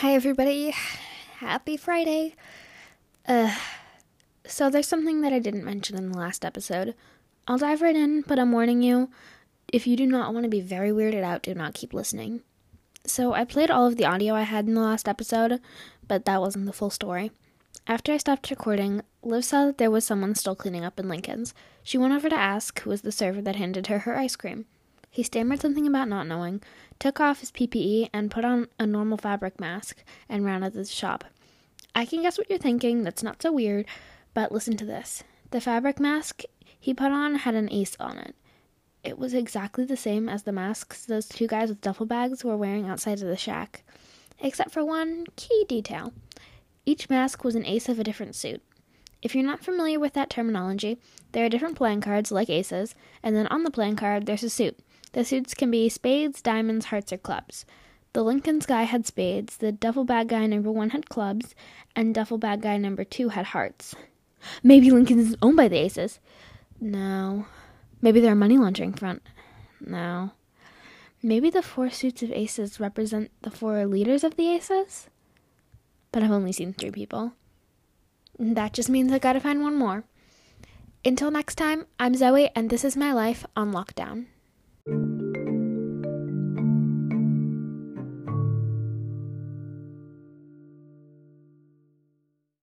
Hi, everybody. Happy Friday. Uh, so, there's something that I didn't mention in the last episode. I'll dive right in, but I'm warning you if you do not want to be very weirded out, do not keep listening. So, I played all of the audio I had in the last episode, but that wasn't the full story. After I stopped recording, Liv saw that there was someone still cleaning up in Lincoln's. She went over to ask who was the server that handed her her ice cream. He stammered something about not knowing, took off his PPE, and put on a normal fabric mask and ran out of the shop. I can guess what you're thinking, that's not so weird, but listen to this. The fabric mask he put on had an ace on it. It was exactly the same as the masks those two guys with duffel bags were wearing outside of the shack, except for one key detail. Each mask was an ace of a different suit. If you're not familiar with that terminology, there are different playing cards like aces, and then on the playing card there's a suit. The suits can be spades, diamonds, hearts, or clubs. The Lincoln's guy had spades, the duffel bag guy number one had clubs, and duffel bag guy number two had hearts. Maybe Lincoln's owned by the aces. No. Maybe they're a money laundering front. No. Maybe the four suits of aces represent the four leaders of the aces? But I've only seen three people. That just means I gotta find one more. Until next time, I'm Zoe, and this is my life on lockdown thank you